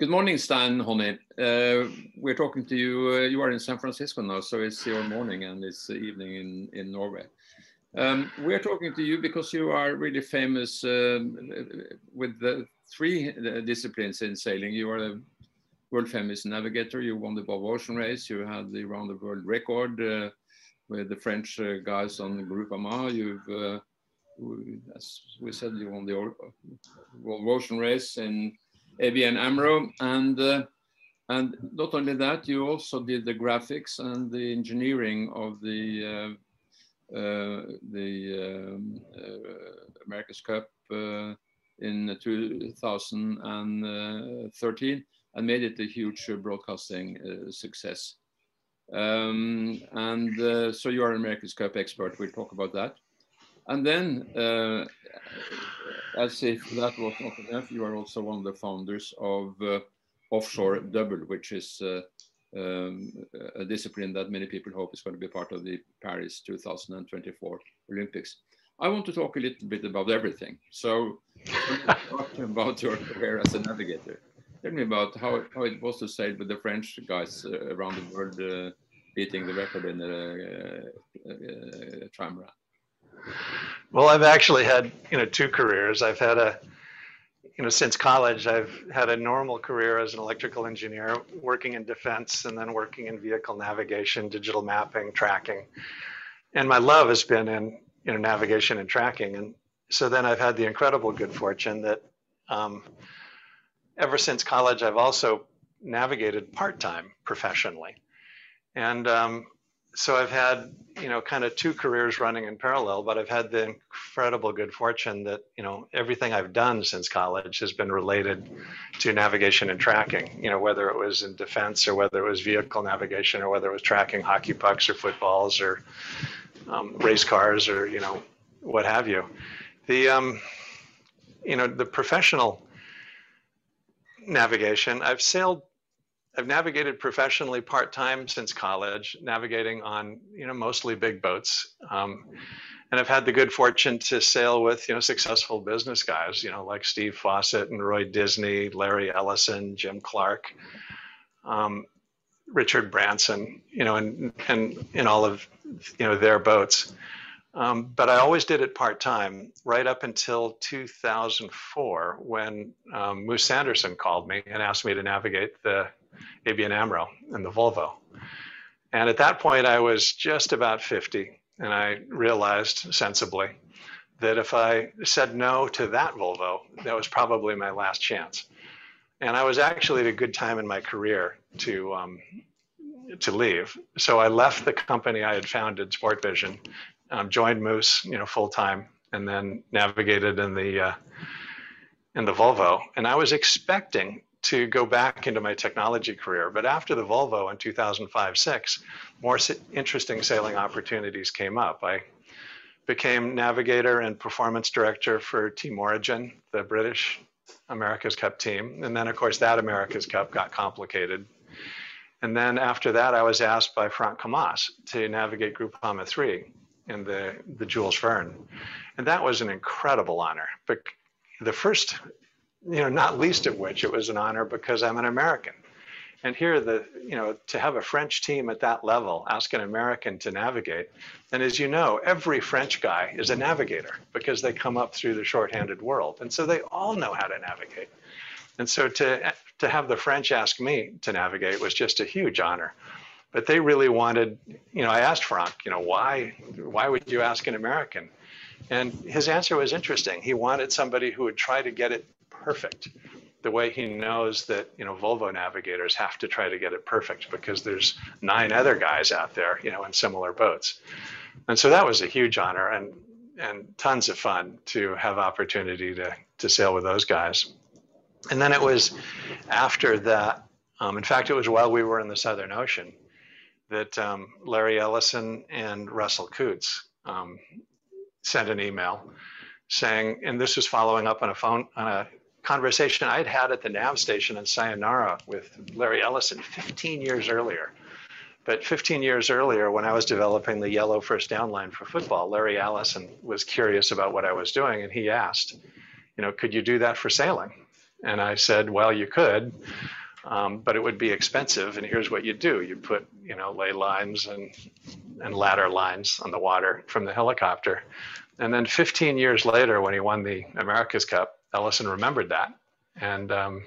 Good morning, Stan Honey. Uh, we're talking to you. Uh, you are in San Francisco now, so it's your morning and it's evening in, in Norway. Um, we're talking to you because you are really famous um, with the three uh, disciplines in sailing. You are a world famous navigator. You won the Volvo Ocean Race. You had the round the world record uh, with the French uh, guys on the Groupama. You've, uh, as we said, you won the Volvo Ocean Race in ABN AMRO. And, uh, and not only that, you also did the graphics and the engineering of the, uh, uh, the um, uh, America's Cup uh, in 2013 and made it a huge broadcasting success. Um, and so you are an America's Cup expert. We'll talk about that. And then, as if that was not enough, you are also one of the founders of uh, offshore double, which is uh, um, a discipline that many people hope is going to be part of the Paris 2024 Olympics. I want to talk a little bit about everything. So, talk about your career as a navigator. Tell me about how, how it was to sail with the French guys uh, around the world, uh, beating the record in the uh, uh. Well, I've actually had you know two careers. I've had a you know since college I've had a normal career as an electrical engineer, working in defense and then working in vehicle navigation, digital mapping, tracking, and my love has been in you know navigation and tracking. And so then I've had the incredible good fortune that um, ever since college I've also navigated part time professionally, and um, so I've had, you know, kind of two careers running in parallel, but I've had the incredible good fortune that, you know, everything I've done since college has been related to navigation and tracking, you know, whether it was in defense or whether it was vehicle navigation or whether it was tracking hockey pucks or footballs or um, race cars or, you know, what have you. The, um, you know, the professional navigation, I've sailed I've navigated professionally part time since college, navigating on you know mostly big boats, um, and I've had the good fortune to sail with you know successful business guys, you know like Steve Fossett and Roy Disney, Larry Ellison, Jim Clark, um, Richard Branson, you know, and and in all of you know their boats. Um, but I always did it part time, right up until 2004, when um, Moose Sanderson called me and asked me to navigate the ABN AMRO and the Volvo. And at that point, I was just about 50, and I realized sensibly that if I said no to that Volvo, that was probably my last chance. And I was actually at a good time in my career to um, to leave. So I left the company I had founded, Sportvision, um, joined Moose, you know, full time, and then navigated in the uh, in the Volvo. And I was expecting to go back into my technology career. But after the Volvo in 2005 6, more interesting sailing opportunities came up. I became navigator and performance director for Team Origin, the British America's Cup team. And then, of course, that America's Cup got complicated. And then after that, I was asked by Franck Cammas to navigate Groupama 3 in the, the Jules Verne. And that was an incredible honor. But the first you know, not least of which it was an honor because I'm an American. And here, the you know, to have a French team at that level ask an American to navigate, and as you know, every French guy is a navigator because they come up through the shorthanded world, and so they all know how to navigate. And so to to have the French ask me to navigate was just a huge honor. But they really wanted, you know, I asked Franck, you know, why why would you ask an American? And his answer was interesting. He wanted somebody who would try to get it perfect. The way he knows that you know Volvo navigators have to try to get it perfect because there's nine other guys out there you know in similar boats. And so that was a huge honor and and tons of fun to have opportunity to to sail with those guys. And then it was after that um, in fact it was while we were in the southern ocean that um, larry ellison and russell coutts um, sent an email saying and this was following up on a phone on a conversation I'd had at the nav station in Sayonara with Larry Ellison 15 years earlier. But 15 years earlier, when I was developing the yellow first down line for football, Larry Ellison was curious about what I was doing, and he asked, you know, could you do that for sailing? And I said, well, you could, um, but it would be expensive. And here's what you do: you put, you know, lay lines and and ladder lines on the water from the helicopter. And then 15 years later, when he won the America's Cup, Ellison remembered that and um,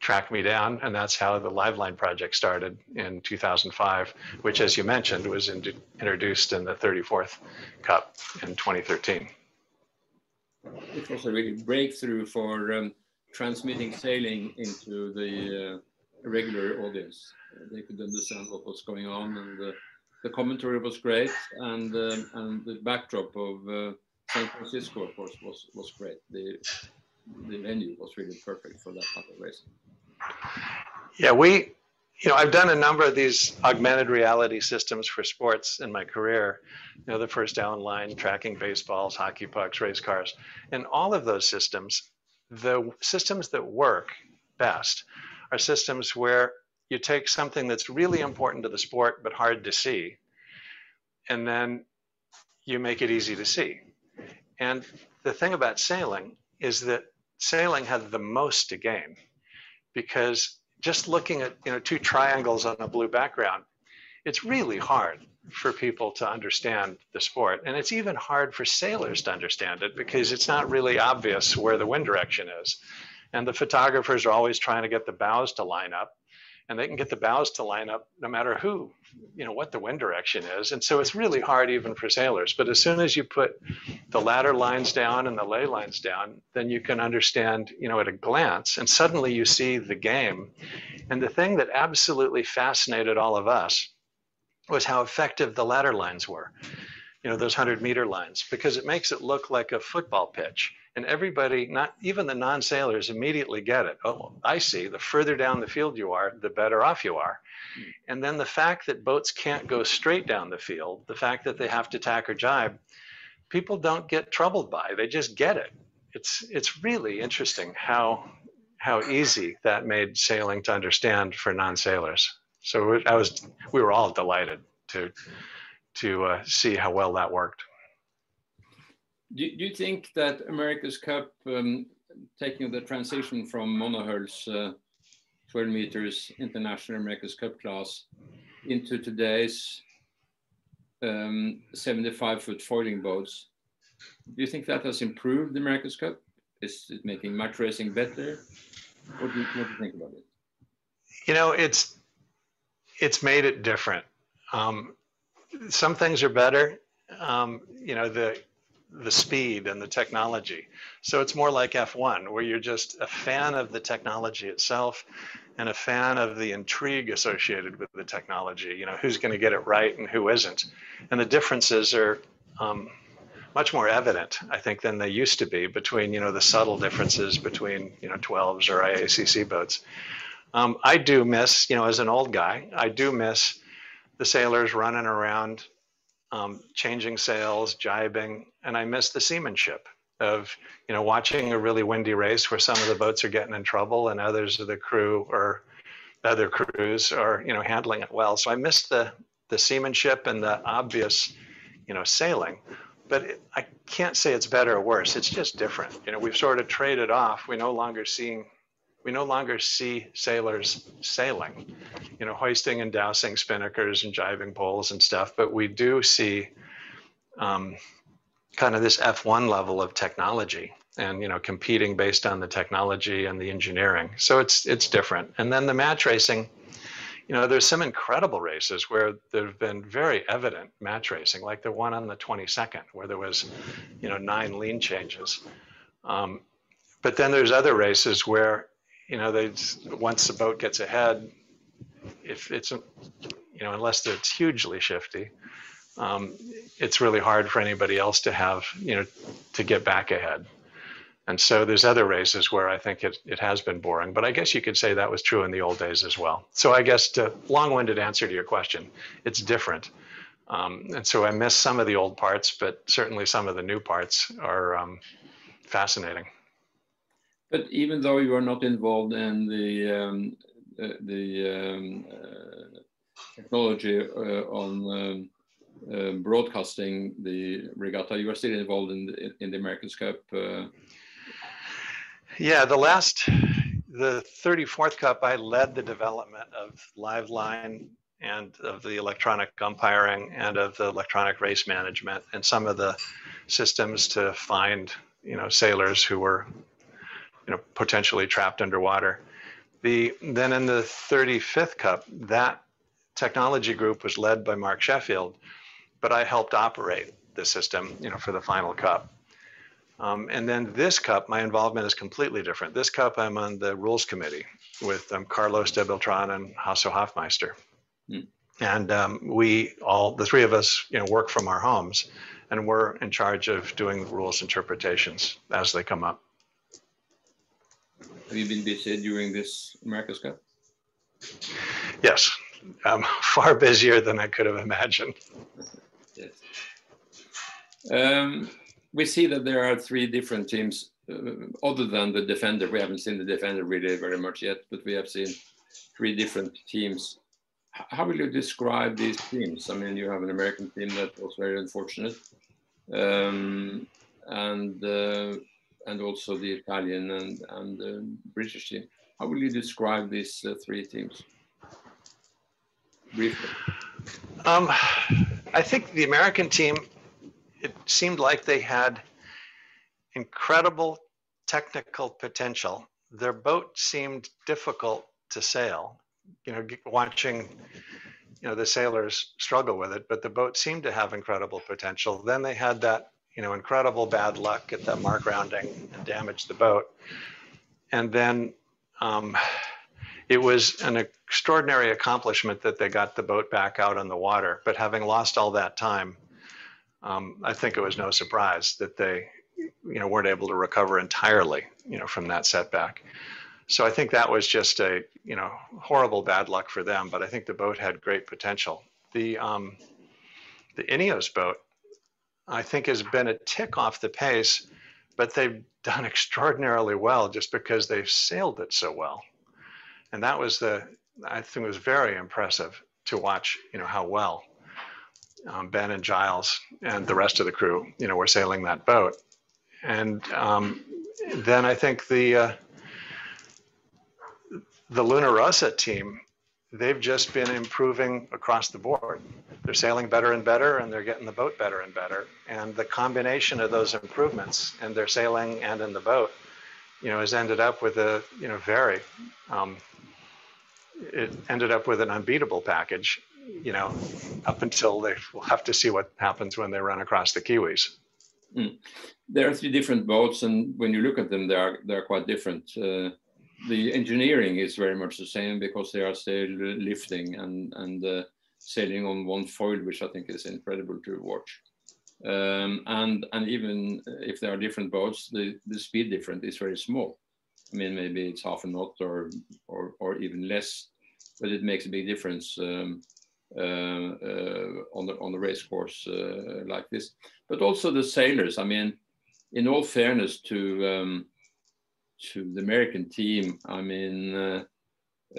tracked me down. And that's how the Liveline project started in 2005, which, as you mentioned, was in, introduced in the 34th Cup in 2013. It was a really breakthrough for um, transmitting sailing into the uh, regular audience. They could understand what was going on, and uh, the commentary was great, and um, and the backdrop of uh, San Francisco, of course, was was great. The the venue was really perfect for that type of racing. Yeah, we, you know, I've done a number of these augmented reality systems for sports in my career. You know, the first down line, tracking baseballs, hockey pucks, race cars, and all of those systems, the systems that work best are systems where you take something that's really important to the sport but hard to see, and then you make it easy to see. And the thing about sailing is that sailing has the most to gain because just looking at you know two triangles on a blue background it's really hard for people to understand the sport. And it's even hard for sailors to understand it because it's not really obvious where the wind direction is. And the photographers are always trying to get the bows to line up and they can get the bows to line up no matter who you know what the wind direction is. And so it's really hard even for sailors. But as soon as you put the ladder lines down and the lay lines down then you can understand you know at a glance and suddenly you see the game. And the thing that absolutely fascinated all of us was how effective the ladder lines were you know those 100 meter lines because it makes it look like a football pitch and everybody, not even the non sailors, immediately get it. Oh, I see. The further down the field you are, the better off you are. Hmm. And then the fact that boats can't go straight down the field, the fact that they have to tack or jibe, people don't get troubled by. They just get it. It's it's really interesting how how easy that made sailing to understand for non-sailors. So I was we were all delighted to to uh, see how well that worked. Do, do you think that America's Cup, um, taking the transition from monohulls uh, 12 meters international America's Cup class into today's um, 75 foot foiling boats, do you think that has improved the America's Cup? Is it making match racing better? What do you, what do you think about it? You know, it's it's made it different. Um, some things are better. Um, you know, the the speed and the technology. So it's more like F1, where you're just a fan of the technology itself and a fan of the intrigue associated with the technology. You know, who's going to get it right and who isn't. And the differences are um, much more evident, I think, than they used to be between, you know, the subtle differences between, you know, 12s or IACC boats. Um, I do miss, you know, as an old guy, I do miss the sailors running around um, changing sails, jibing, and I miss the seamanship of you know watching a really windy race where some of the boats are getting in trouble and others of the crew or other crews are you know handling it well. So I miss the the seamanship and the obvious you know sailing. But it, I can't say it's better or worse. It's just different. You know, we've sort of traded off. We're no longer seeing we no longer see sailors sailing, you know, hoisting and dousing spinnakers and jibing poles and stuff, but we do see um, kind of this F1 level of technology and you know competing based on the technology and the engineering. So it's it's different. And then the match racing, you know, there's some incredible races where there have been very evident match racing, like the one on the 22nd, where there was, you know, nine lean changes. Um, but then there's other races where you know, they once the boat gets ahead, if it's you know, unless it's hugely shifty, um, it's really hard for anybody else to have you know to get back ahead. And so there's other races where I think it, it has been boring, but I guess you could say that was true in the old days as well. So I guess to long-winded answer to your question, it's different. Um, and so I miss some of the old parts, but certainly some of the new parts are um, fascinating. But even though you are not involved in the um, uh, the um, uh, technology uh, on um, uh, broadcasting the regatta, you are still involved in the, in the America's Cup. Yeah, the last the 34th Cup, I led the development of Liveline and of the electronic umpiring and of the electronic race management and some of the systems to find you know sailors who were you know potentially trapped underwater. The then in the 35th Cup, that technology group was led by Mark Sheffield, but I helped operate the system you know for the final cup. Um, and then this cup, my involvement is completely different. This cup, I'm on the rules committee with um, Carlos de Beltran and Hasso Hofmeister. Mm. And um, we all, the three of us, you know, work from our homes and we're in charge of doing rules interpretations as they come up. Have you been busy during this America's Cup? Yes, um, far busier than I could have imagined. yes. Um, we see that there are three different teams, uh, other than the defender. We haven't seen the defender really very much yet, but we have seen three different teams how will you describe these teams? I mean, you have an American team that was very unfortunate, um, and uh, and also the Italian and and the British team. How will you describe these uh, three teams? Briefly. Um, I think the American team. It seemed like they had incredible technical potential. Their boat seemed difficult to sail you know, watching, you know, the sailors struggle with it, but the boat seemed to have incredible potential. Then they had that, you know, incredible bad luck at the mark rounding and damaged the boat. And then um, it was an extraordinary accomplishment that they got the boat back out on the water. But having lost all that time, um, I think it was no surprise that they, you know, weren't able to recover entirely, you know, from that setback. So I think that was just a you know horrible bad luck for them. But I think the boat had great potential. The um, the Ineos boat, I think, has been a tick off the pace, but they've done extraordinarily well just because they've sailed it so well. And that was the I think it was very impressive to watch. You know how well um, Ben and Giles and the rest of the crew, you know, were sailing that boat. And um, then I think the uh, the Luna Rossa team, they've just been improving across the board. They're sailing better and better, and they're getting the boat better and better. And the combination of those improvements and their sailing and in the boat, you know, has ended up with a, you know, very, um, it ended up with an unbeatable package, you know, up until they will have to see what happens when they run across the Kiwis. Mm. There are three different boats, and when you look at them, they are they are quite different. Uh, the engineering is very much the same because they are still lifting and and uh, sailing on one foil, which I think is incredible to watch. Um, and and even if there are different boats, the, the speed difference is very small. I mean, maybe it's half a knot or or, or even less, but it makes a big difference um, uh, uh, on the on the race course uh, like this. But also the sailors. I mean, in all fairness to um, to the American team, I mean, uh,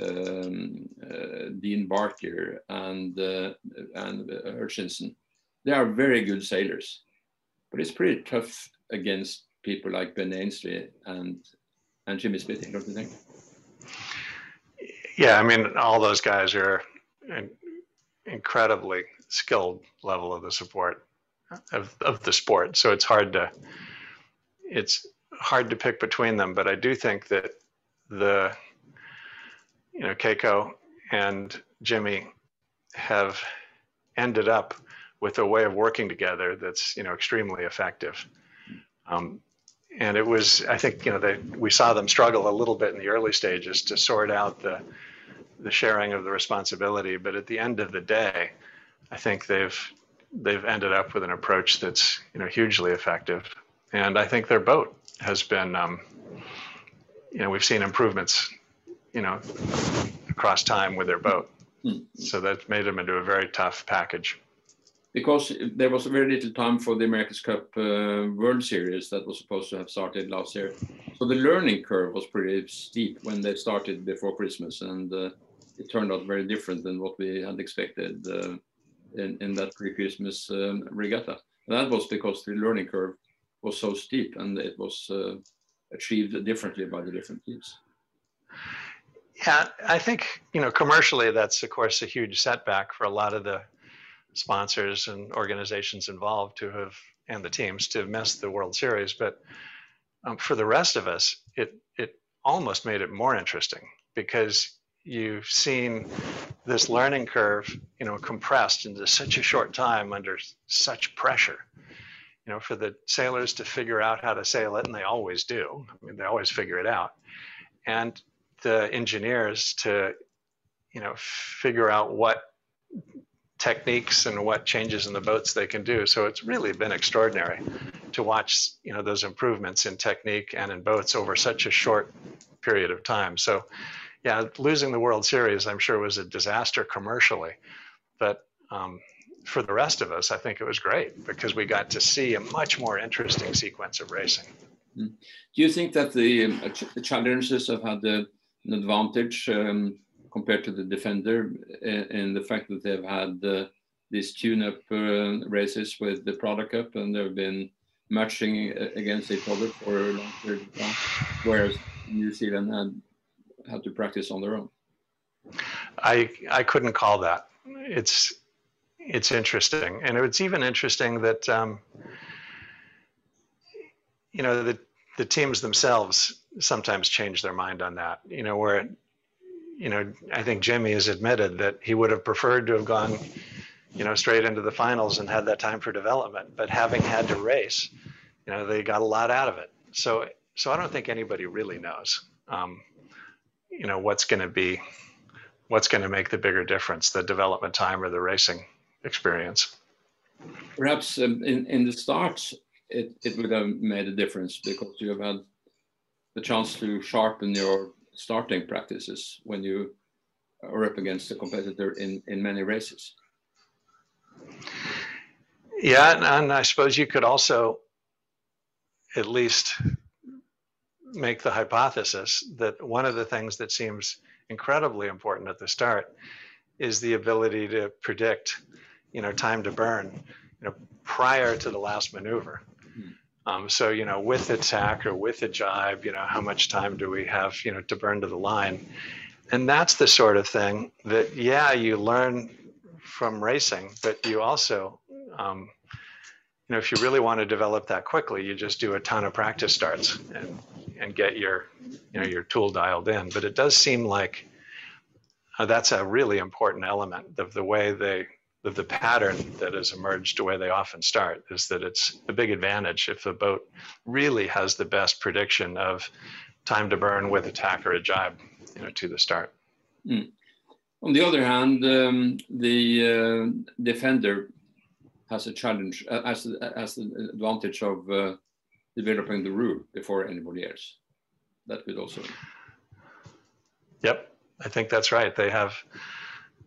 um, uh, Dean Barker and uh, and Hutchinson, they are very good sailors, but it's pretty tough against people like Ben Ainslie and and Jimmy Spithill, don't you think? Yeah, I mean, all those guys are an incredibly skilled level of the support of, of the sport. So it's hard to, it's hard to pick between them, but I do think that the, you know, Checco and Jimmy have ended up with a way of working together that's, you know, extremely effective. Um, and it was, I think, you know, they, we saw them struggle a little bit in the early stages to sort out the, the sharing of the responsibility. But at the end of the day, I think they've, they've ended up with an approach that's, you know, hugely effective. And I think their boat has been, um, you know, we've seen improvements, you know, across time with their boat. Mm. So that made them into a very tough package. Because there was very little time for the America's Cup uh, World Series that was supposed to have started last year. So the learning curve was pretty steep when they started before Christmas, and uh, it turned out very different than what we had expected uh, in, in that pre-Christmas um, regatta. And that was because the learning curve was so steep and it was uh, achieved differently by the different teams. Yeah, I think you know commercially that's of course a huge setback for a lot of the sponsors and organizations involved to have and the teams to miss the World Series. But um, for the rest of us, it it almost made it more interesting because you've seen this learning curve, you know, compressed into such a short time under such pressure. You know, for the sailors to figure out how to sail it, and they always do. I mean, they always figure it out, and the engineers to, you know, figure out what techniques and what changes in the boats they can do. So it's really been extraordinary to watch, you know, those improvements in technique and in boats over such a short period of time. So yeah, losing the World Series, I'm sure was a disaster commercially, but um, for the rest of us, I think it was great because we got to see a much more interesting sequence of racing. Hmm. Do you think that the, um, the challengers have had the, an advantage um, compared to the defender in the fact that they've had uh, these tune-up uh, races with the Prada Cup and they've been matching against each other for a long period of time, whereas New Zealand had had to practice on their own. I I couldn't call that. It's it's interesting, and it's even interesting that um, you know the the teams themselves sometimes change their mind on that. You know where you know, I think Jimmy has admitted that he would have preferred to have gone, you know, straight into the finals and had that time for development. But having had to race, you know, they got a lot out of it. So, so I don't think anybody really knows, um, you know, what's going to be, what's going to make the bigger difference, the development time or the racing experience. Perhaps um, in in the start, it it would have made a difference because you have had the chance to sharpen your starting practices when you are up against a competitor in, in many races. Yeah, and I suppose you could also at least make the hypothesis that one of the things that seems incredibly important at the start is the ability to predict, you know, time to burn, you know, prior to the last maneuver. Um, so, you know, with the tack or with the jibe, you know, how much time do we have, you know, to burn to the line? And that's the sort of thing that, yeah, you learn from racing, but you also, um, you know, if you really want to develop that quickly, you just do a ton of practice starts and, and get your, you know, your tool dialed in. But it does seem like uh, that's a really important element of the way they the, the pattern that has emerged the way they often start is that it's a big advantage if the boat really has the best prediction of time to burn with a tack or a jibe you know, to the start. Mm. On the other hand, um, the uh, defender has a challenge, uh, has, has the advantage of uh, developing the rule before anybody else. That could also. Yep, I think that's right. They have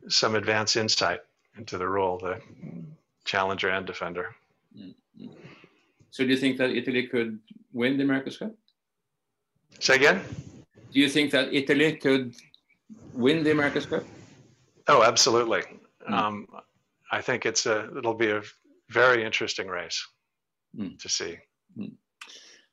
some advanced insight into the role, the challenger and defender. Mm-hmm. So do you think that Italy could win the America's Cup? Say again? Do you think that Italy could win the America's Cup? Oh, absolutely. Mm. Um, I think it's a it'll be a very interesting race mm. to see. Mm.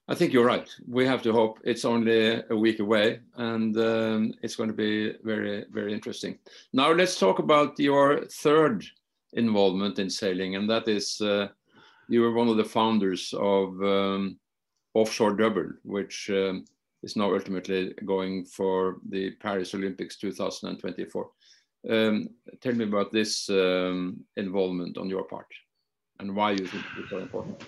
I think you're right. We have to hope. It's only a week away, and um, it's going to be very, very interesting. Now let's talk about your third involvement in sailing, and that is uh, you were one of the founders of um, Offshore Double, which um, is now ultimately going for the Paris Olympics 2024. Um, tell me about this um, involvement on your part, and why you think it's so important.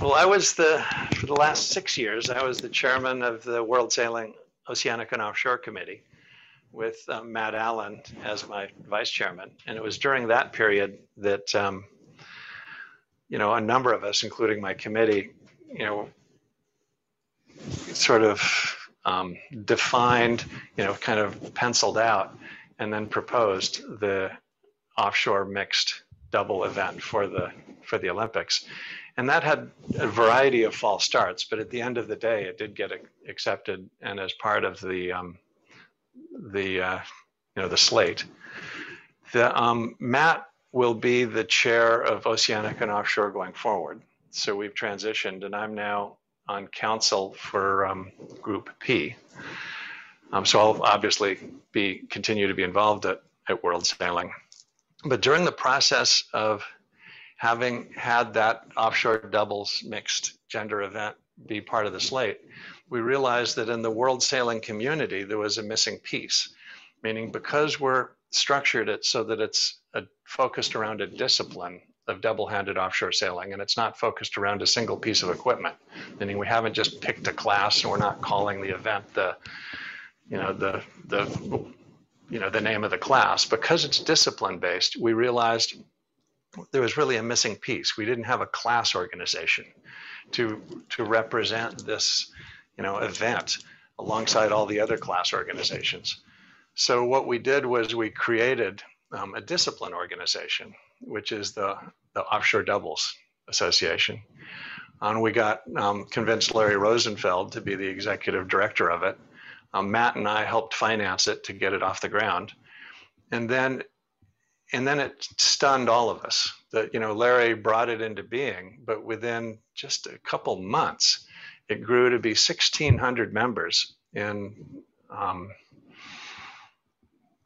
Well, I was the, for the last six years, I was the chairman of the World Sailing Oceanic and Offshore Committee with um, Matt Allen as my vice chairman. And it was during that period that, um, you know, a number of us, including my committee, you know, sort of um, defined, you know, kind of penciled out and then proposed the offshore mixed double event for the for the Olympics and that had a variety of false starts but at the end of the day it did get accepted and as part of the um, the uh, you know the slate. The um, matt will be the chair of oceanic and offshore going forward. So we've transitioned and i'm now on council for um, group p. Um, so I'll obviously be continue to be involved at, at World Sailing. But during the process of having had that offshore doubles mixed gender event be part of the slate, we realized that in the world sailing community, there was a missing piece, meaning because we're structured it so that it's a, focused around a discipline of double-handed offshore sailing and it's not focused around a single piece of equipment meaning we haven't just picked a class and we're not calling the event the you know the the you know the name of the class. Because it's discipline based we realized there was really a missing piece. We didn't have a class organization to to represent this you know event alongside all the other class organizations. So what we did was we created um, a discipline organization which is the the offshore doubles association. And we got um, convinced larry rosenfeld to be the executive director of it. Um, Matt and I helped finance it to get it off the ground, and then and then it stunned all of us that you know Larry brought it into being, but within just a couple months, it grew to be 1,600 members in um,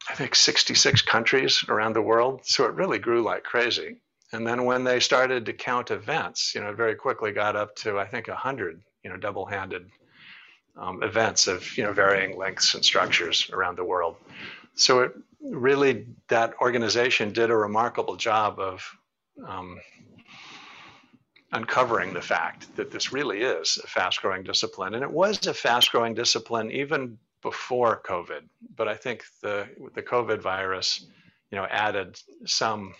I think 66 countries around the world. So it really grew like crazy. And then when they started to count events, you know, it very quickly got up to I think 100, you know, double-handed um, events of you know varying lengths and structures around the world. So it really that organization did a remarkable job of um, uncovering the fact that this really is a fast-growing discipline, and it was a fast-growing discipline even before COVID. But I think the the COVID virus, you know, added some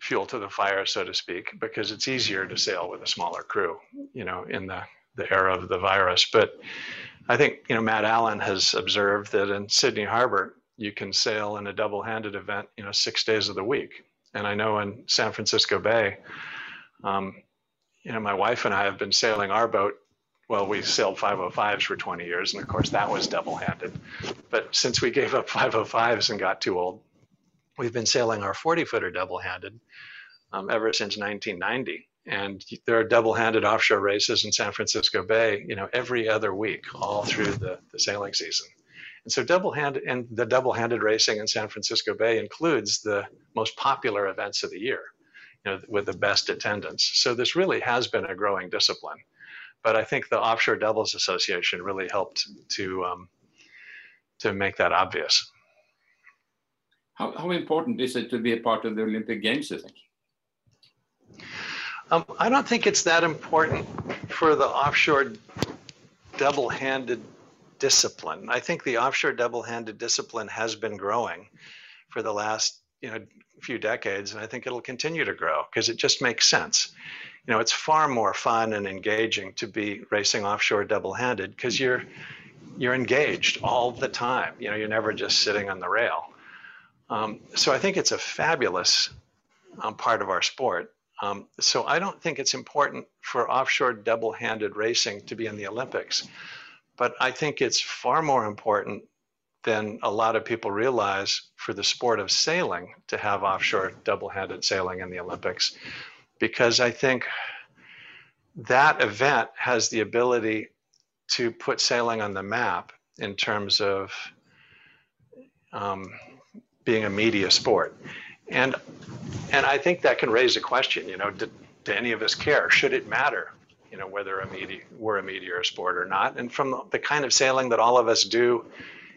fuel to the fire, so to speak, because it's easier to sail with a smaller crew, you know, in the the era of the virus. But I think you know Matt Allen has observed that in Sydney Harbor you can sail in a double-handed event, you know, six days of the week. And I know in San Francisco Bay, um, you know, my wife and I have been sailing our boat. Well, we sailed 505s for 20 years, and of course that was double-handed. But since we gave up 505s and got too old, we've been sailing our 40-footer double-handed um, ever since 1990 and there are double-handed offshore races in San Francisco Bay, you know, every other week, all through the, the sailing season. And so double-handed and the double-handed racing in San Francisco Bay includes the most popular events of the year, you know, with the best attendance. So this really has been a growing discipline. But I think the Offshore Doubles Association really helped to um, to make that obvious. How, how important is it to be a part of the Olympic Games, you think? Um, I don't think it's that important for the offshore double-handed discipline. I think the offshore double-handed discipline has been growing for the last you know few decades, and I think it'll continue to grow because it just makes sense. You know, it's far more fun and engaging to be racing offshore double-handed because you're you're engaged all the time. You know, you're never just sitting on the rail. Um, so I think it's a fabulous um, part of our sport. Um, so I don't think it's important for offshore double-handed racing to be in the Olympics, but I think it's far more important than a lot of people realize for the sport of sailing to have offshore double-handed sailing in the Olympics, because I think that event has the ability to put sailing on the map in terms of um, being a media sport. And and I think that can raise a question. You know, do, do any of us care? Should it matter? You know, whether a media we're a media or a sport or not? And from the kind of sailing that all of us do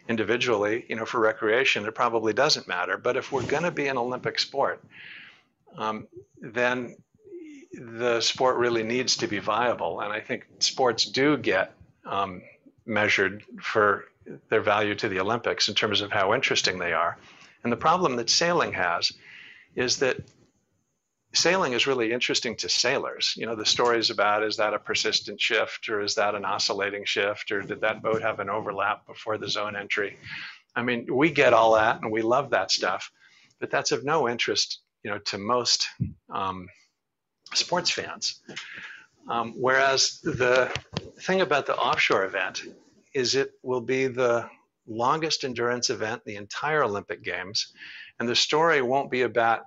individually, you know, for recreation, it probably doesn't matter. But if we're going to be an Olympic sport, um, then the sport really needs to be viable. And I think sports do get um, measured for their value to the Olympics in terms of how interesting they are. And the problem that sailing has is that sailing is really interesting to sailors. You know, the stories about is that a persistent shift or is that an oscillating shift or did that boat have an overlap before the zone entry? I mean, we get all that and we love that stuff, but that's of no interest, you know, to most um, sports fans. Um, whereas the thing about the offshore event is it will be the longest endurance event in the entire Olympic Games. And the story won't be about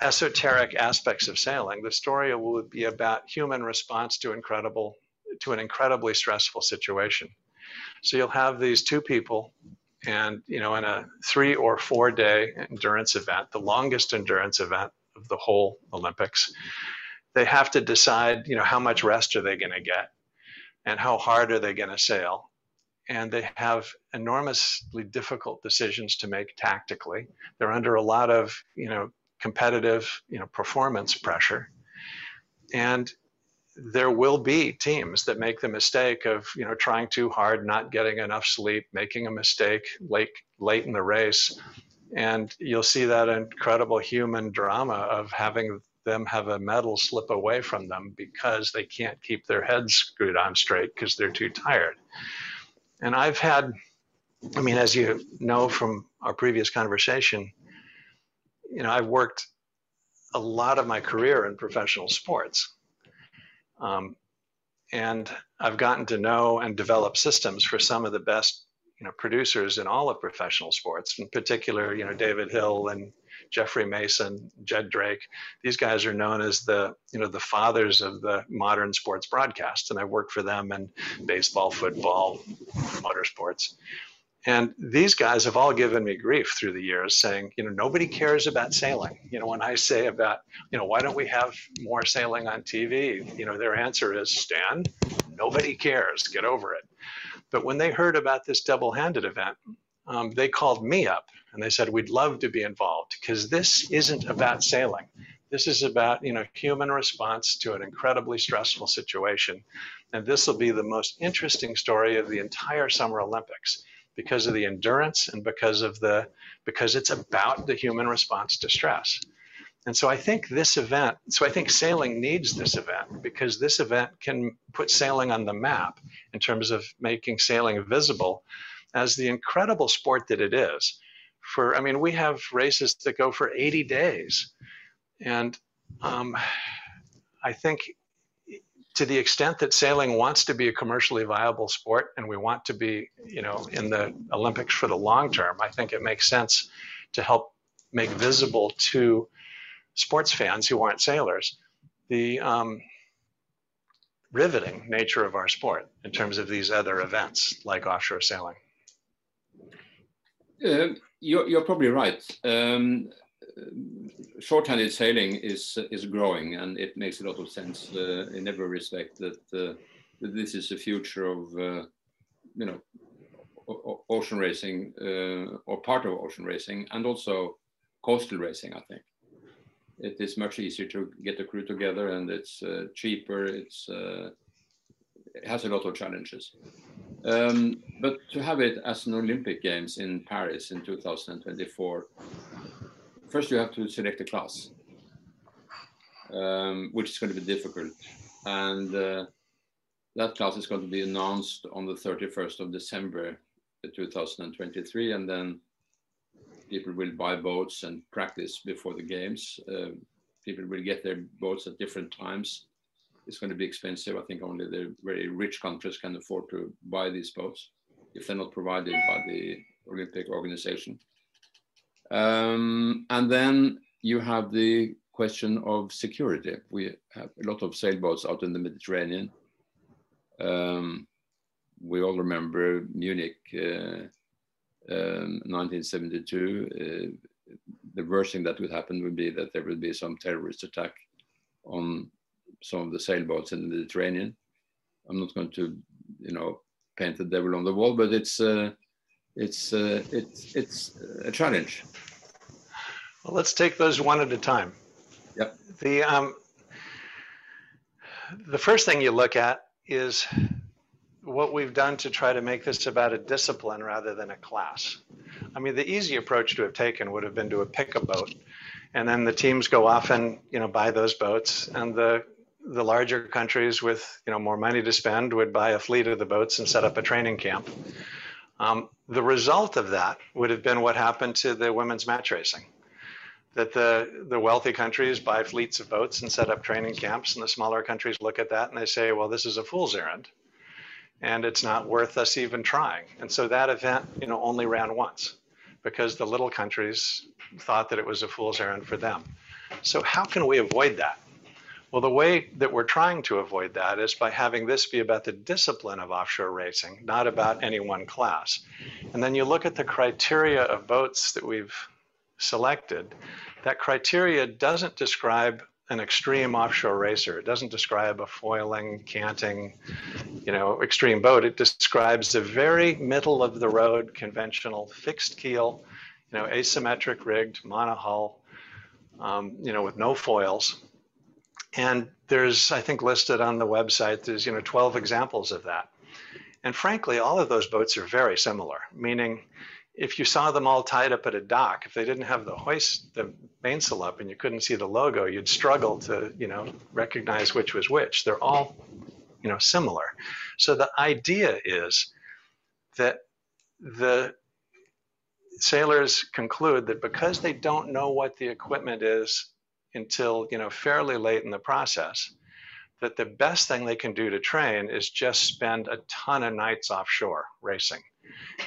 esoteric aspects of sailing. The story will be about human response to incredible to an incredibly stressful situation. So you'll have these two people and, you know, in a three or four day endurance event, the longest endurance event of the whole Olympics, they have to decide, you know, how much rest are they going to get and how hard are they going to sail and they have enormously difficult decisions to make tactically. They're under a lot of, you know, competitive, you know, performance pressure. And there will be teams that make the mistake of, you know, trying too hard, not getting enough sleep, making a mistake late late in the race. And you'll see that incredible human drama of having them have a medal slip away from them because they can't keep their heads screwed on straight because they're too tired. And I've had, I mean, as you know from our previous conversation, you know, I've worked a lot of my career in professional sports. Um, and I've gotten to know and develop systems for some of the best, you know, producers in all of professional sports, in particular, you know, David Hill and Jeffrey Mason, Jed Drake. These guys are known as the, you know, the fathers of the modern sports broadcast. And I worked for them in baseball, football, motorsports. And these guys have all given me grief through the years saying, you know, nobody cares about sailing. You know, when I say about, you know, why don't we have more sailing on TV? You know, their answer is, Stan, nobody cares. Get over it. But when they heard about this double handed event, um, they called me up and they said, we'd love to be involved because this isn't about sailing. This is about, you know, human response to an incredibly stressful situation. And this will be the most interesting story of the entire Summer Olympics because of the endurance and because of the, because it's about the human response to stress. And so I think this event, so I think sailing needs this event because this event can put sailing on the map in terms of making sailing visible as the incredible sport that it is for i mean we have races that go for 80 days and um, i think to the extent that sailing wants to be a commercially viable sport and we want to be you know in the olympics for the long term i think it makes sense to help make visible to sports fans who aren't sailors the um, riveting nature of our sport in terms of these other events like offshore sailing uh, you're, you're, probably right. Um, short-handed sailing is is growing, and it makes a lot of sense uh, in every respect that, uh, that this is the future of uh, you know ocean racing uh, or part of ocean racing, and also coastal racing. I think it is much easier to get the crew together, and it's uh, cheaper. It's it has a lot of challenges. Um, but to have it as an Olympic Games in Paris in 2024, first you have to select a class, um, which is going to be difficult. And uh, that class is going to be announced on the 31st of December 2023. And then people will buy boats and practice before the games. Uh, people will get their boats at different times it's going to be expensive. I think only the very rich countries can afford to buy these boats if they're not provided by the Olympic organization. Um, and then you have the question of security. We have a lot of sailboats out in the Mediterranean. Um, we all remember Munich uh, um, 1972. Uh, the worst thing that would happen would be that there would be some terrorist attack on some of the sailboats in the Mediterranean. I'm not going to, you know, paint the devil on the wall, but it's uh, it's uh, it's it's a challenge. Well, let's take those one at a time. Yep. The um, the first thing you look at is what we've done to try to make this about a discipline rather than a class. I mean, the easy approach to have taken would have been to pick a boat, and then the teams go off and you know buy those boats, and the the larger countries with you know more money to spend would buy a fleet of the boats and set up a training camp. Um, the result of that would have been what happened to the women's match racing. That the, the wealthy countries buy fleets of boats and set up training camps, and the smaller countries look at that and they say, well, this is a fool's errand, and it's not worth us even trying. And so that event, you know, only ran once because the little countries thought that it was a fool's errand for them. So how can we avoid that? Well, the way that we're trying to avoid that is by having this be about the discipline of offshore racing, not about any one class. And then you look at the criteria of boats that we've selected. That criteria doesn't describe an extreme offshore racer. It doesn't describe a foiling, canting, you know, extreme boat. It describes a very middle of the road, conventional, fixed keel, you know, asymmetric rigged, monohull, um, you know, with no foils and there's, I think, listed on the website, there's, you know, 12 examples of that. And frankly, all of those boats are very similar, meaning if you saw them all tied up at a dock, if they didn't have the hoist, the mainsail up and you couldn't see the logo, you'd struggle to, you know, recognize which was which. They're all, you know, similar. So the idea is that the sailors conclude that because they don't know what the equipment is until you know fairly late in the process that the best thing they can do to train is just spend a ton of nights offshore racing.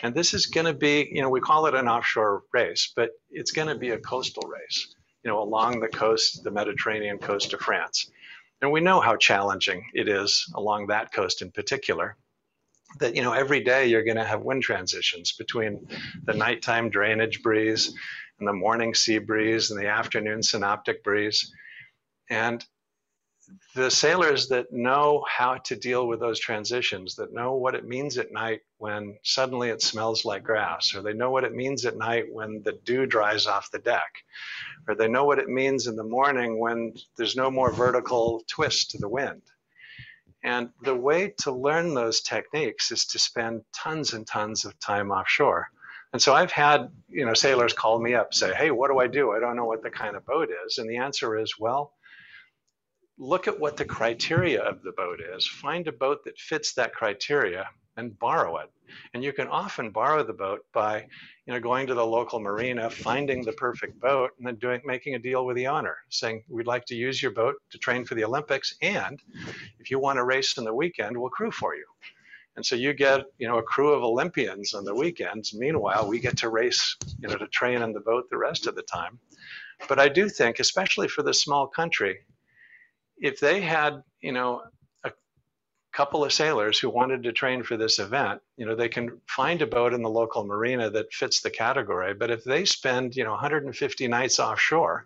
And this is going to be you know we call it an offshore race but it's going to be a coastal race you know along the coast the mediterranean coast of france. And we know how challenging it is along that coast in particular that you know every day you're going to have wind transitions between the nighttime drainage breeze and the morning sea breeze and the afternoon synoptic breeze. And the sailors that know how to deal with those transitions, that know what it means at night when suddenly it smells like grass, or they know what it means at night when the dew dries off the deck, or they know what it means in the morning when there's no more vertical twist to the wind. And the way to learn those techniques is to spend tons and tons of time offshore. And so I've had, you know, sailors call me up, say, hey, what do I do? I don't know what the kind of boat is. And the answer is, well, look at what the criteria of the boat is. Find a boat that fits that criteria and borrow it. And you can often borrow the boat by, you know, going to the local marina, finding the perfect boat, and then doing making a deal with the owner, saying, We'd like to use your boat to train for the Olympics, and if you want to race in the weekend, we'll crew for you. And so you get, you know, a crew of Olympians on the weekends. Meanwhile, we get to race, you know, to train on the boat the rest of the time. But I do think, especially for this small country, if they had, you know, a couple of sailors who wanted to train for this event, you know, they can find a boat in the local marina that fits the category. But if they spend, you know, 150 nights offshore,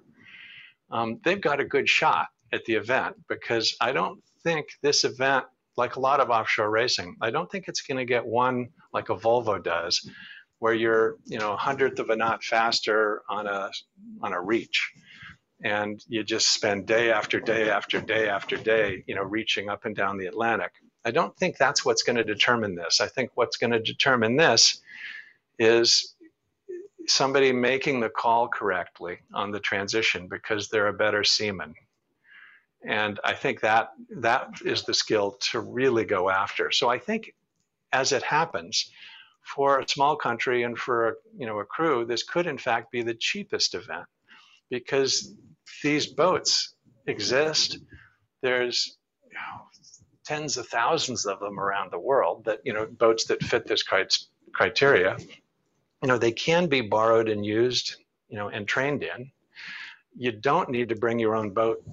um, they've got a good shot at the event because I don't think this event like a lot of offshore racing. I don't think it's going to get won like a Volvo does, where you're you know a hundredth of a knot faster on a on a reach, and you just spend day after day after day after day you know reaching up and down the Atlantic. I don't think that's what's going to determine this. I think what's going to determine this is somebody making the call correctly on the transition because they're a better seaman and I think that that is the skill to really go after. So I think as it happens, for a small country and for a, you know a crew, this could in fact be the cheapest event because these boats exist. There's you know, tens of thousands of them around the world that you know boats that fit this criteria. You know they can be borrowed and used, you know, and trained in. You don't need to bring your own boat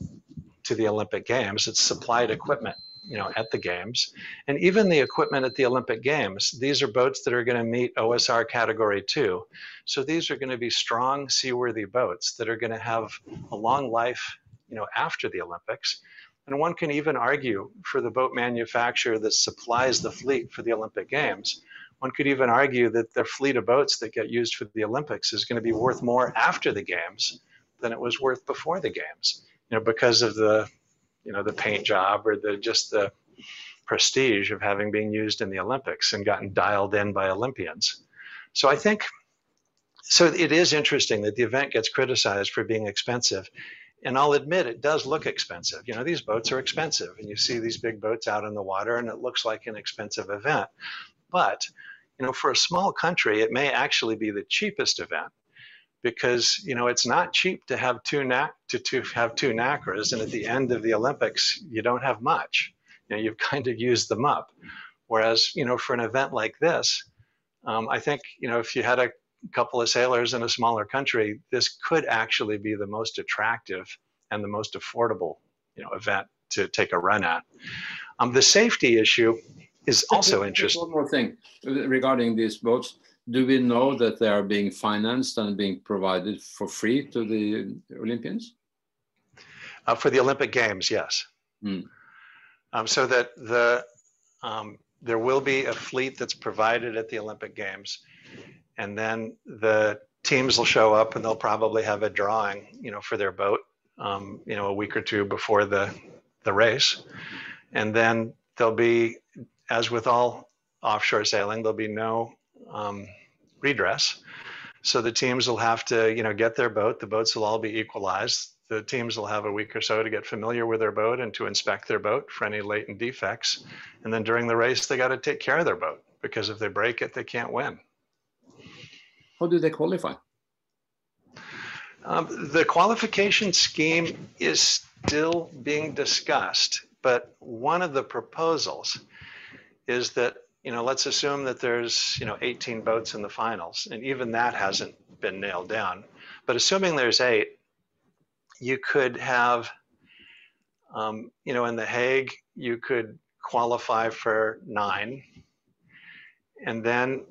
to the Olympic Games. It's supplied equipment, you know, at the games, and even the equipment at the Olympic Games. These are boats that are going to meet OSR Category Two, so these are going to be strong, seaworthy boats that are going to have a long life, you know, after the Olympics. And one can even argue for the boat manufacturer that supplies the fleet for the Olympic Games. One could even argue that the fleet of boats that get used for the Olympics is going to be worth more after the Games than it was worth before the Games you know, because of the, you know, the paint job or the just the prestige of having been used in the Olympics and gotten dialed in by Olympians. So I think, so it is interesting that the event gets criticized for being expensive. And I'll admit it does look expensive. You know, these boats are expensive, and you see these big boats out in the water, and it looks like an expensive event. But, you know, for a small country, it may actually be the cheapest event because you know it's not cheap to have two NAC to, to have two NACRAs, and at the end of the Olympics you don't have much. You know, you've kind of used them up. Whereas you know for an event like this, um, I think you know if you had a couple of sailors in a smaller country, this could actually be the most attractive and the most affordable you know event to take a run at. Um, the safety issue is also interesting. One more thing regarding these boats. Do we know that they are being financed and being provided for free to the Olympians? Uh, for the Olympic Games, yes. Mm. Um, so that the um, there will be a fleet that's provided at the Olympic Games, and then the teams will show up and they'll probably have a drawing, you know, for their boat, um, you know, a week or two before the the race, and then there'll be, as with all offshore sailing, there'll be no um, redress. So the teams will have to, you know, get their boat. The boats will all be equalized. The teams will have a week or so to get familiar with their boat and to inspect their boat for any latent defects. And then during the race, they got to take care of their boat because if they break it, they can't win. How do they qualify? Um, the qualification scheme is still being discussed, but one of the proposals is that you know let's assume that there's you know 18 boats in the finals, and even that hasn't been nailed down. But assuming there's eight, you could have um, you know in the Hague you could qualify for nine, and then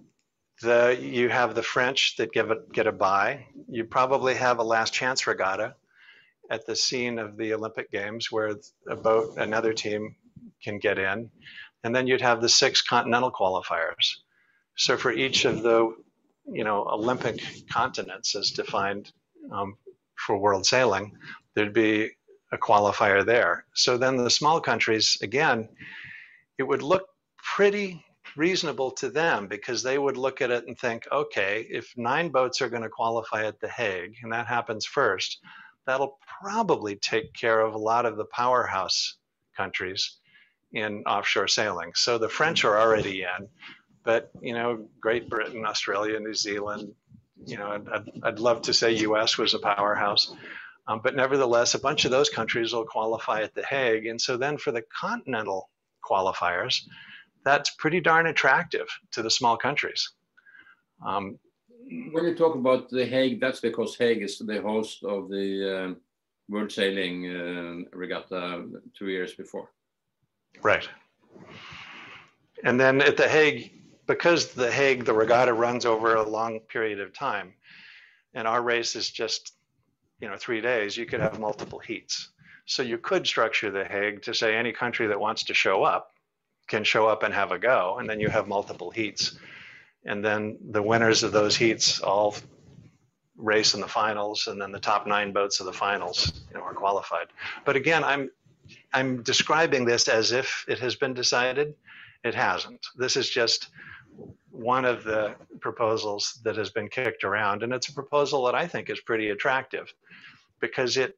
the you have the French that give it get a buy. You probably have a last chance regatta at the scene of the Olympic Games where a boat, another team can get in, and then you'd have the six continental qualifiers. So for each of the you know Olympic continents as defined um, for world sailing, there'd be a qualifier there. So then the small countries again, it would look pretty reasonable to them because they would look at it and think, okay, if nine boats are going to qualify at The Hague, and that happens first, that'll probably take care of a lot of the powerhouse countries in offshore sailing. So the French are already in, but you know, Great Britain, Australia, New Zealand, you know, I'd, I'd love to say U.S. was a powerhouse. Um, but nevertheless, a bunch of those countries will qualify at The Hague. And so then for the continental qualifiers, that's pretty darn attractive to the small countries. Um, when you talk about the Hague, that's because Hague is the host of the uh, World Sailing uh, Regatta two years before. Right. And then at the Hague, because the Hague, the regatta runs over a long period of time, and our race is just, you know, three days, you could have multiple heats. So you could structure the Hague to say any country that wants to show up can show up and have a go, and then you have multiple heats, and then the winners of those heats all race in the finals, and then the top nine boats of the finals, you know, are qualified. But again, I'm I'm describing this as if it has been decided. It hasn't. This is just one of the proposals that has been kicked around, and it's a proposal that I think is pretty attractive because it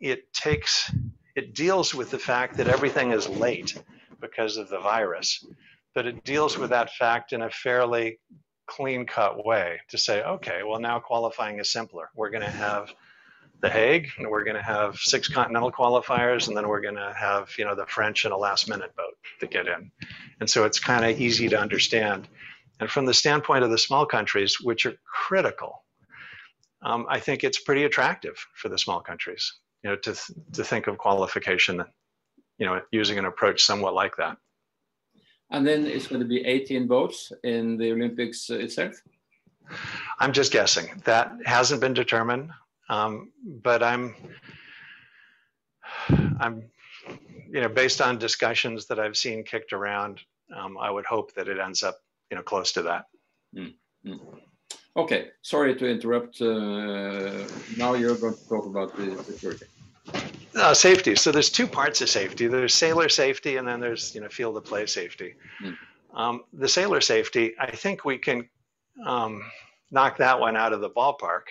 it takes it deals with the fact that everything is late because of the virus. But it deals with that fact in a fairly clean cut way to say, okay, well, now qualifying is simpler. We're going to have the Hague, and we're going to have six continental qualifiers, and then we're going to have, you know, the French and a last minute boat to get in. And so it's kind of easy to understand. And from the standpoint of the small countries, which are critical, um, I think it's pretty attractive for the small countries, you know, to, th- to think of qualification you know, using an approach somewhat like that. And then it's going to be 18 boats in the Olympics itself? I'm just guessing. That hasn't been determined, um, but I'm, I'm, you know, based on discussions that I've seen kicked around, um, I would hope that it ends up, you know, close to that. Mm -hmm. Okay, sorry to interrupt. Uh, now you're going to talk about the security. Uh, safety. So there's two parts of safety. There's sailor safety, and then there's you know field of play safety. Mm. Um, the sailor safety, I think we can um, knock that one out of the ballpark,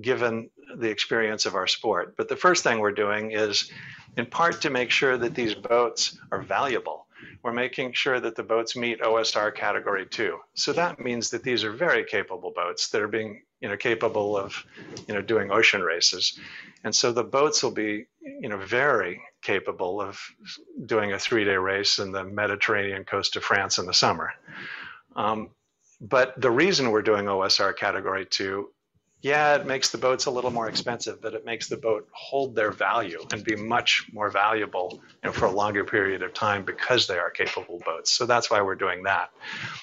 given the experience of our sport. But the first thing we're doing is, in part, to make sure that these boats are valuable. We're making sure that the boats meet OSR category two. So that means that these are very capable boats that are being you know capable of you know doing ocean races and so the boats will be you know very capable of doing a three-day race in the mediterranean coast of france in the summer um, but the reason we're doing osr category 2 yeah, it makes the boats a little more expensive, but it makes the boat hold their value and be much more valuable you know, for a longer period of time because they are capable boats. So that's why we're doing that.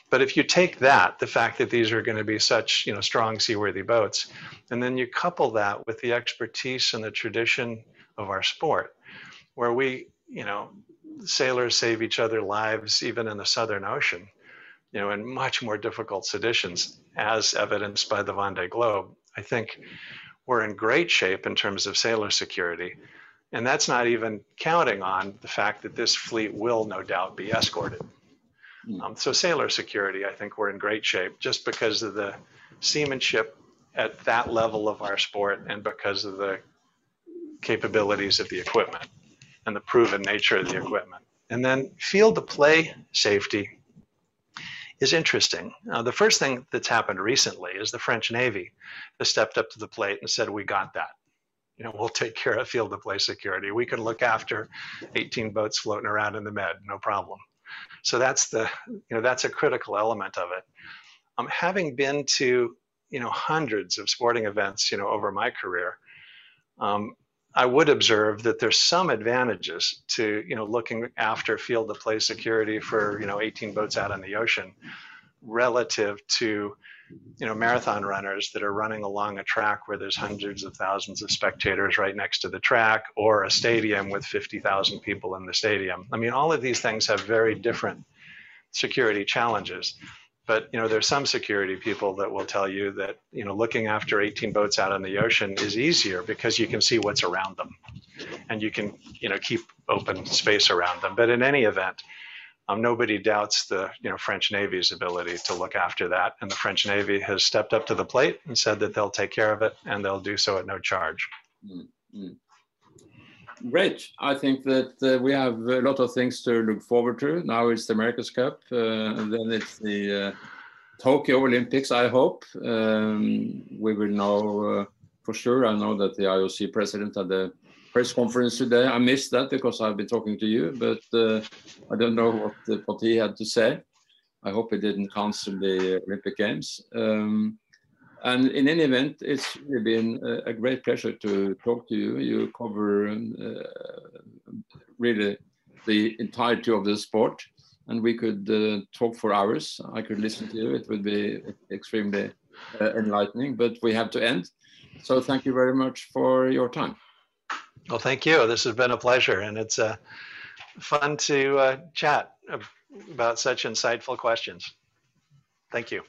But if you take that, the fact that these are going to be such you know strong seaworthy boats, and then you couple that with the expertise and the tradition of our sport, where we you know sailors save each other lives even in the Southern Ocean, you know, in much more difficult seditions, as evidenced by the Vendée Globe I think we're in great shape in terms of sailor security. And that's not even counting on the fact that this fleet will no doubt be escorted. Hmm. Um, so, sailor security, I think we're in great shape just because of the seamanship at that level of our sport and because of the capabilities of the equipment and the proven nature of the equipment. And then field to play safety is interesting. Uh, the first thing that's happened recently is the French Navy has stepped up to the plate and said, "We got that. You know, we'll take care of field of play security. We can look after 18 boats floating around in the Med, no problem." So that's the, you know, that's a critical element of it. Um, having been to, you know, hundreds of sporting events, you know, over my career, um, I would observe that there's some advantages to you know looking after field of play security for you know 18 boats out on the ocean relative to you know marathon runners that are running along a track where there's hundreds of thousands of spectators right next to the track or a stadium with 50,000 people in the stadium. I mean all of these things have very different security challenges but you know there's some security people that will tell you that you know looking after 18 boats out on the ocean is easier because you can see what's around them and you can you know keep open space around them but in any event um, nobody doubts the you know French Navy's ability to look after that, and the French Navy has stepped up to the plate and said that they'll take care of it, and they'll do so at no charge. Mm-hmm. Great. I think that uh, we have a lot of things to look forward to. Now it's the America's Cup, uh, and then it's the uh, Tokyo Olympics, I hope. Um, we will know uh, for sure. I know that the IOC president had a press conference today. I missed that because I've been talking to you, but uh, I don't know what, what he had to say. I hope he didn't cancel the Olympic Games. Um, and in any event, it's really been a, great pleasure to talk to you. You cover uh, really the entirety of the sport, and we could uh, talk for hours. I could listen to you. It would be extremely uh, enlightening, but we have to end. So thank you very much for your time. Well, thank you. This has been a pleasure, and it's uh, fun to uh, chat about such insightful questions. Thank you.